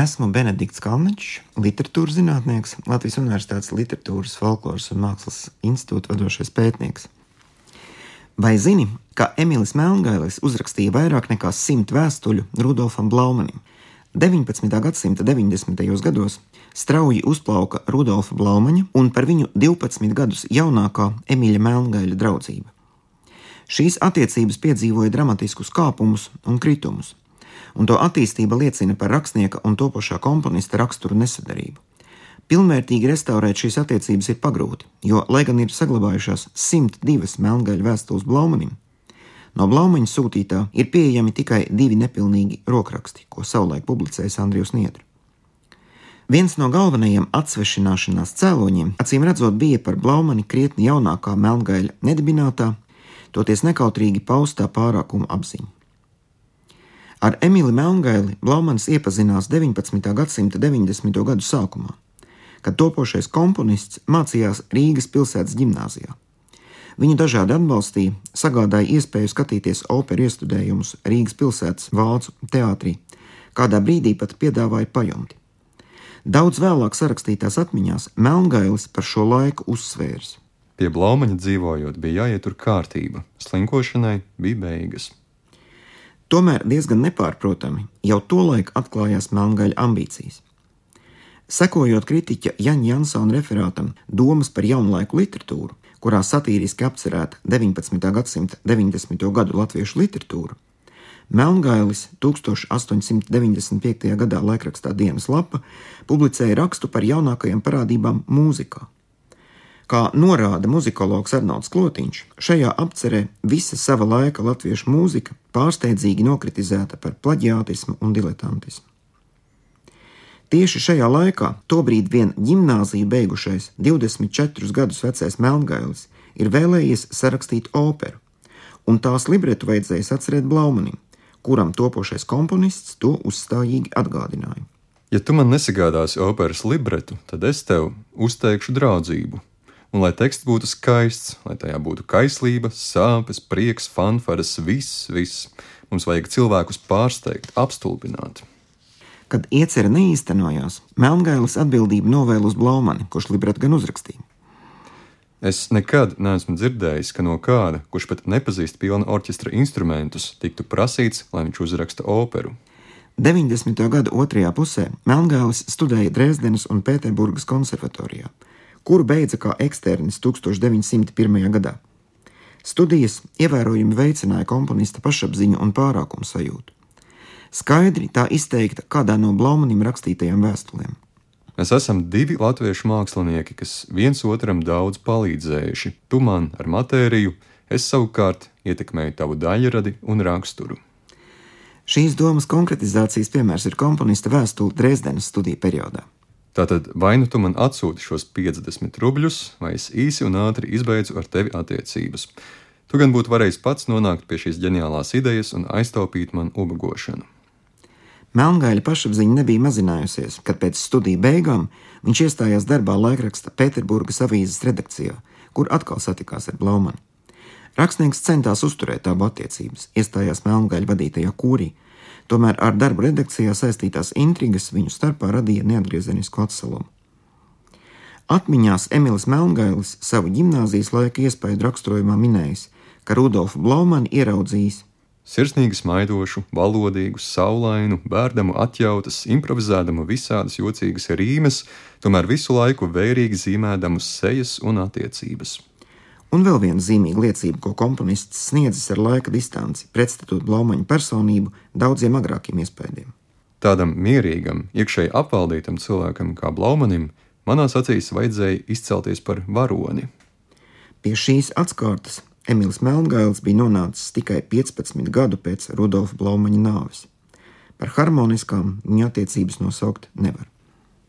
Esmu Benedikts Kalniņš, literatūras zinātnieks, Latvijas Universitātes literatūras, folkloras un mākslas institūta vadošais pētnieks. Vai zini, ka Emīls Melngailis uzrakstīja vairāk nekā simt vēstuļu Rudolfam Blaumanim? 19. gadsimta 90. gados strauji uzplauka Rudolfa Blaumaņa un par viņu 12 gadus jaunākā Emīļa Melngaļa draudzība. Šīs attiecības piedzīvoja dramatiskus kāpumus un kritumus un to attīstība liecina par rakstnieka un topošā komponista raksturu nesadarību. Pilnvērtīgi restaurēt šīs attiecības ir pagrūti, jo, lai gan ir saglabājušās 102 melngaļu vēstules Blaumanim, no Blaumaņa sūtītā ir pieejami tikai divi nepilnīgi rokraksti, ko savulaik publicējis Andrijs Niedri. Viens no galvenajiem atsvešināšanās cēloņiem, acīm redzot, bija par Blaumani krietni jaunākā melngaļa nedibinātā, toties nekautrīgi paustā pārākuma apziņa. Ar Emīlu Melngaili Blaumans iepazinās 19. gadsimta 90. gadu sākumā, kad topošais komponists mācījās Rīgas pilsētas gimnāzijā. Viņu dažādi atbalstīja, sagādāja iespēju skatīties operu iestudējumus Rīgas pilsētas vācu teātrī, kādā brīdī pat piedāvāja pajumti. Daudz vēlāk sarakstītās atmiņās Melngailis par šo laiku uzsvērs. Pie Blaumaņa dzīvojot, bija jāietur kārtība, slinkošanai bija beigas. Tomēr diezgan nepārprotami jau tolaik atklājās Melngaļa ambīcijas. Sekojot kritiķa Jaņa Jansona referātam Domas par jaunlaiku literatūru, kurā satīriski apcerēta 19. gadsimta 90. gadu latviešu literatūra, Melngailis 1895. gadā laikrakstā Dienas lapa publicēja rakstu par jaunākajām parādībām mūzikā. Kā norāda muzikologs Arnolds Klotiņš, šajā apcerē visa sava laika latviešu mūzika pārsteidzīgi nokritizēta par plaģiātismu un diletantismu. Tieši šajā laikā, tobrīd vien gimnāziju beigušais 24 gadus vecais Melngailis ir vēlējies sarakstīt operu, un tās libretu vajadzēja atcerēt Blaumanim, kuram topošais komponists to uzstājīgi atgādināja. Ja tu man nesagādāsi operas libretu, tad es tev uzteikšu draudzību, un lai teksts būtu skaists, lai tajā būtu kaislība, sāpes, prieks, fanfaras, viss, viss. Mums vajag cilvēkus pārsteigt, apstulbināt. Kad iecerē neīstenojās, Melngailis atbildību novēla uz Blaumani, kurš libretu gan uzrakstīja. Es nekad neesmu dzirdējis, ka no kāda, kurš pat nepazīst pilna orķestra instrumentus, tiktu prasīts, lai viņš uzraksta operu. 90. gada otrajā pusē Melngailis studēja Dresdenes un Pēterburgas konservatorijā kuru beidza kā eksternis 1901. gadā. Studijas ievērojami veicināja komponista pašapziņu un pārākumu sajūtu. Skaidri tā izteikta kādā no Blaumanim rakstītajām vēstulēm. Mēs esam divi latviešu mākslinieki, kas viens otram daudz palīdzējuši. Tu man ar matēriju, es savukārt ietekmēju tavu daļradi un raksturu. Šīs domas konkretizācijas piemērs ir komponista vēstule Dresdenes studiju periodā. Tātad vai nu tu man atsūti šos 50 rubļus, vai es īsi un ātri izbeidzu ar tevi attiecības. Tu gan būtu varējis pats nonākt pie šīs ģeniālās idejas un aiztaupīt man ubagošanu. Melngaļa pašapziņa nebija mazinājusies, kad pēc studiju beigām viņš iestājās darbā laikraksta Pēterburgas avīzes redakcijā, kur atkal satikās ar Blaumanu. Rakstnieks centās uzturēt abu attiecības, iestājās Melngaļa vadītajā kūrī, Tomēr ar darbu redakcijā saistītās intrigas viņu starpā radīja neatgriezenisku atsalumu. Atmiņās Emīls Melngailis savu gimnāzijas laika iespēju raksturojumā minējis, ka Rudolfu Blaumani ieraudzījis Sirsnīgi smaidošu, valodīgu, saulainu, bērdamu atjautas, improvizēdamu visādas jocīgas rīmes, tomēr visu laiku vērīgi zīmēdamu sejas un attiecības. Un vēl viena zīmīga liecība, ko komponists sniedzis ar laika distanci, pretstatot Blaumaņa personību daudziem agrākiem iespējām. Tādam mierīgam, iekšēji apvaldītam cilvēkam kā Blaumanim, manās acīs vajadzēja izcelties par varoni. Pie šīs atskārtas Emīls Melngails bija nonācis tikai 15 gadu pēc Rudolfa Blaumaņa nāves. Par harmoniskām viņa attiecības nosaukt nevar.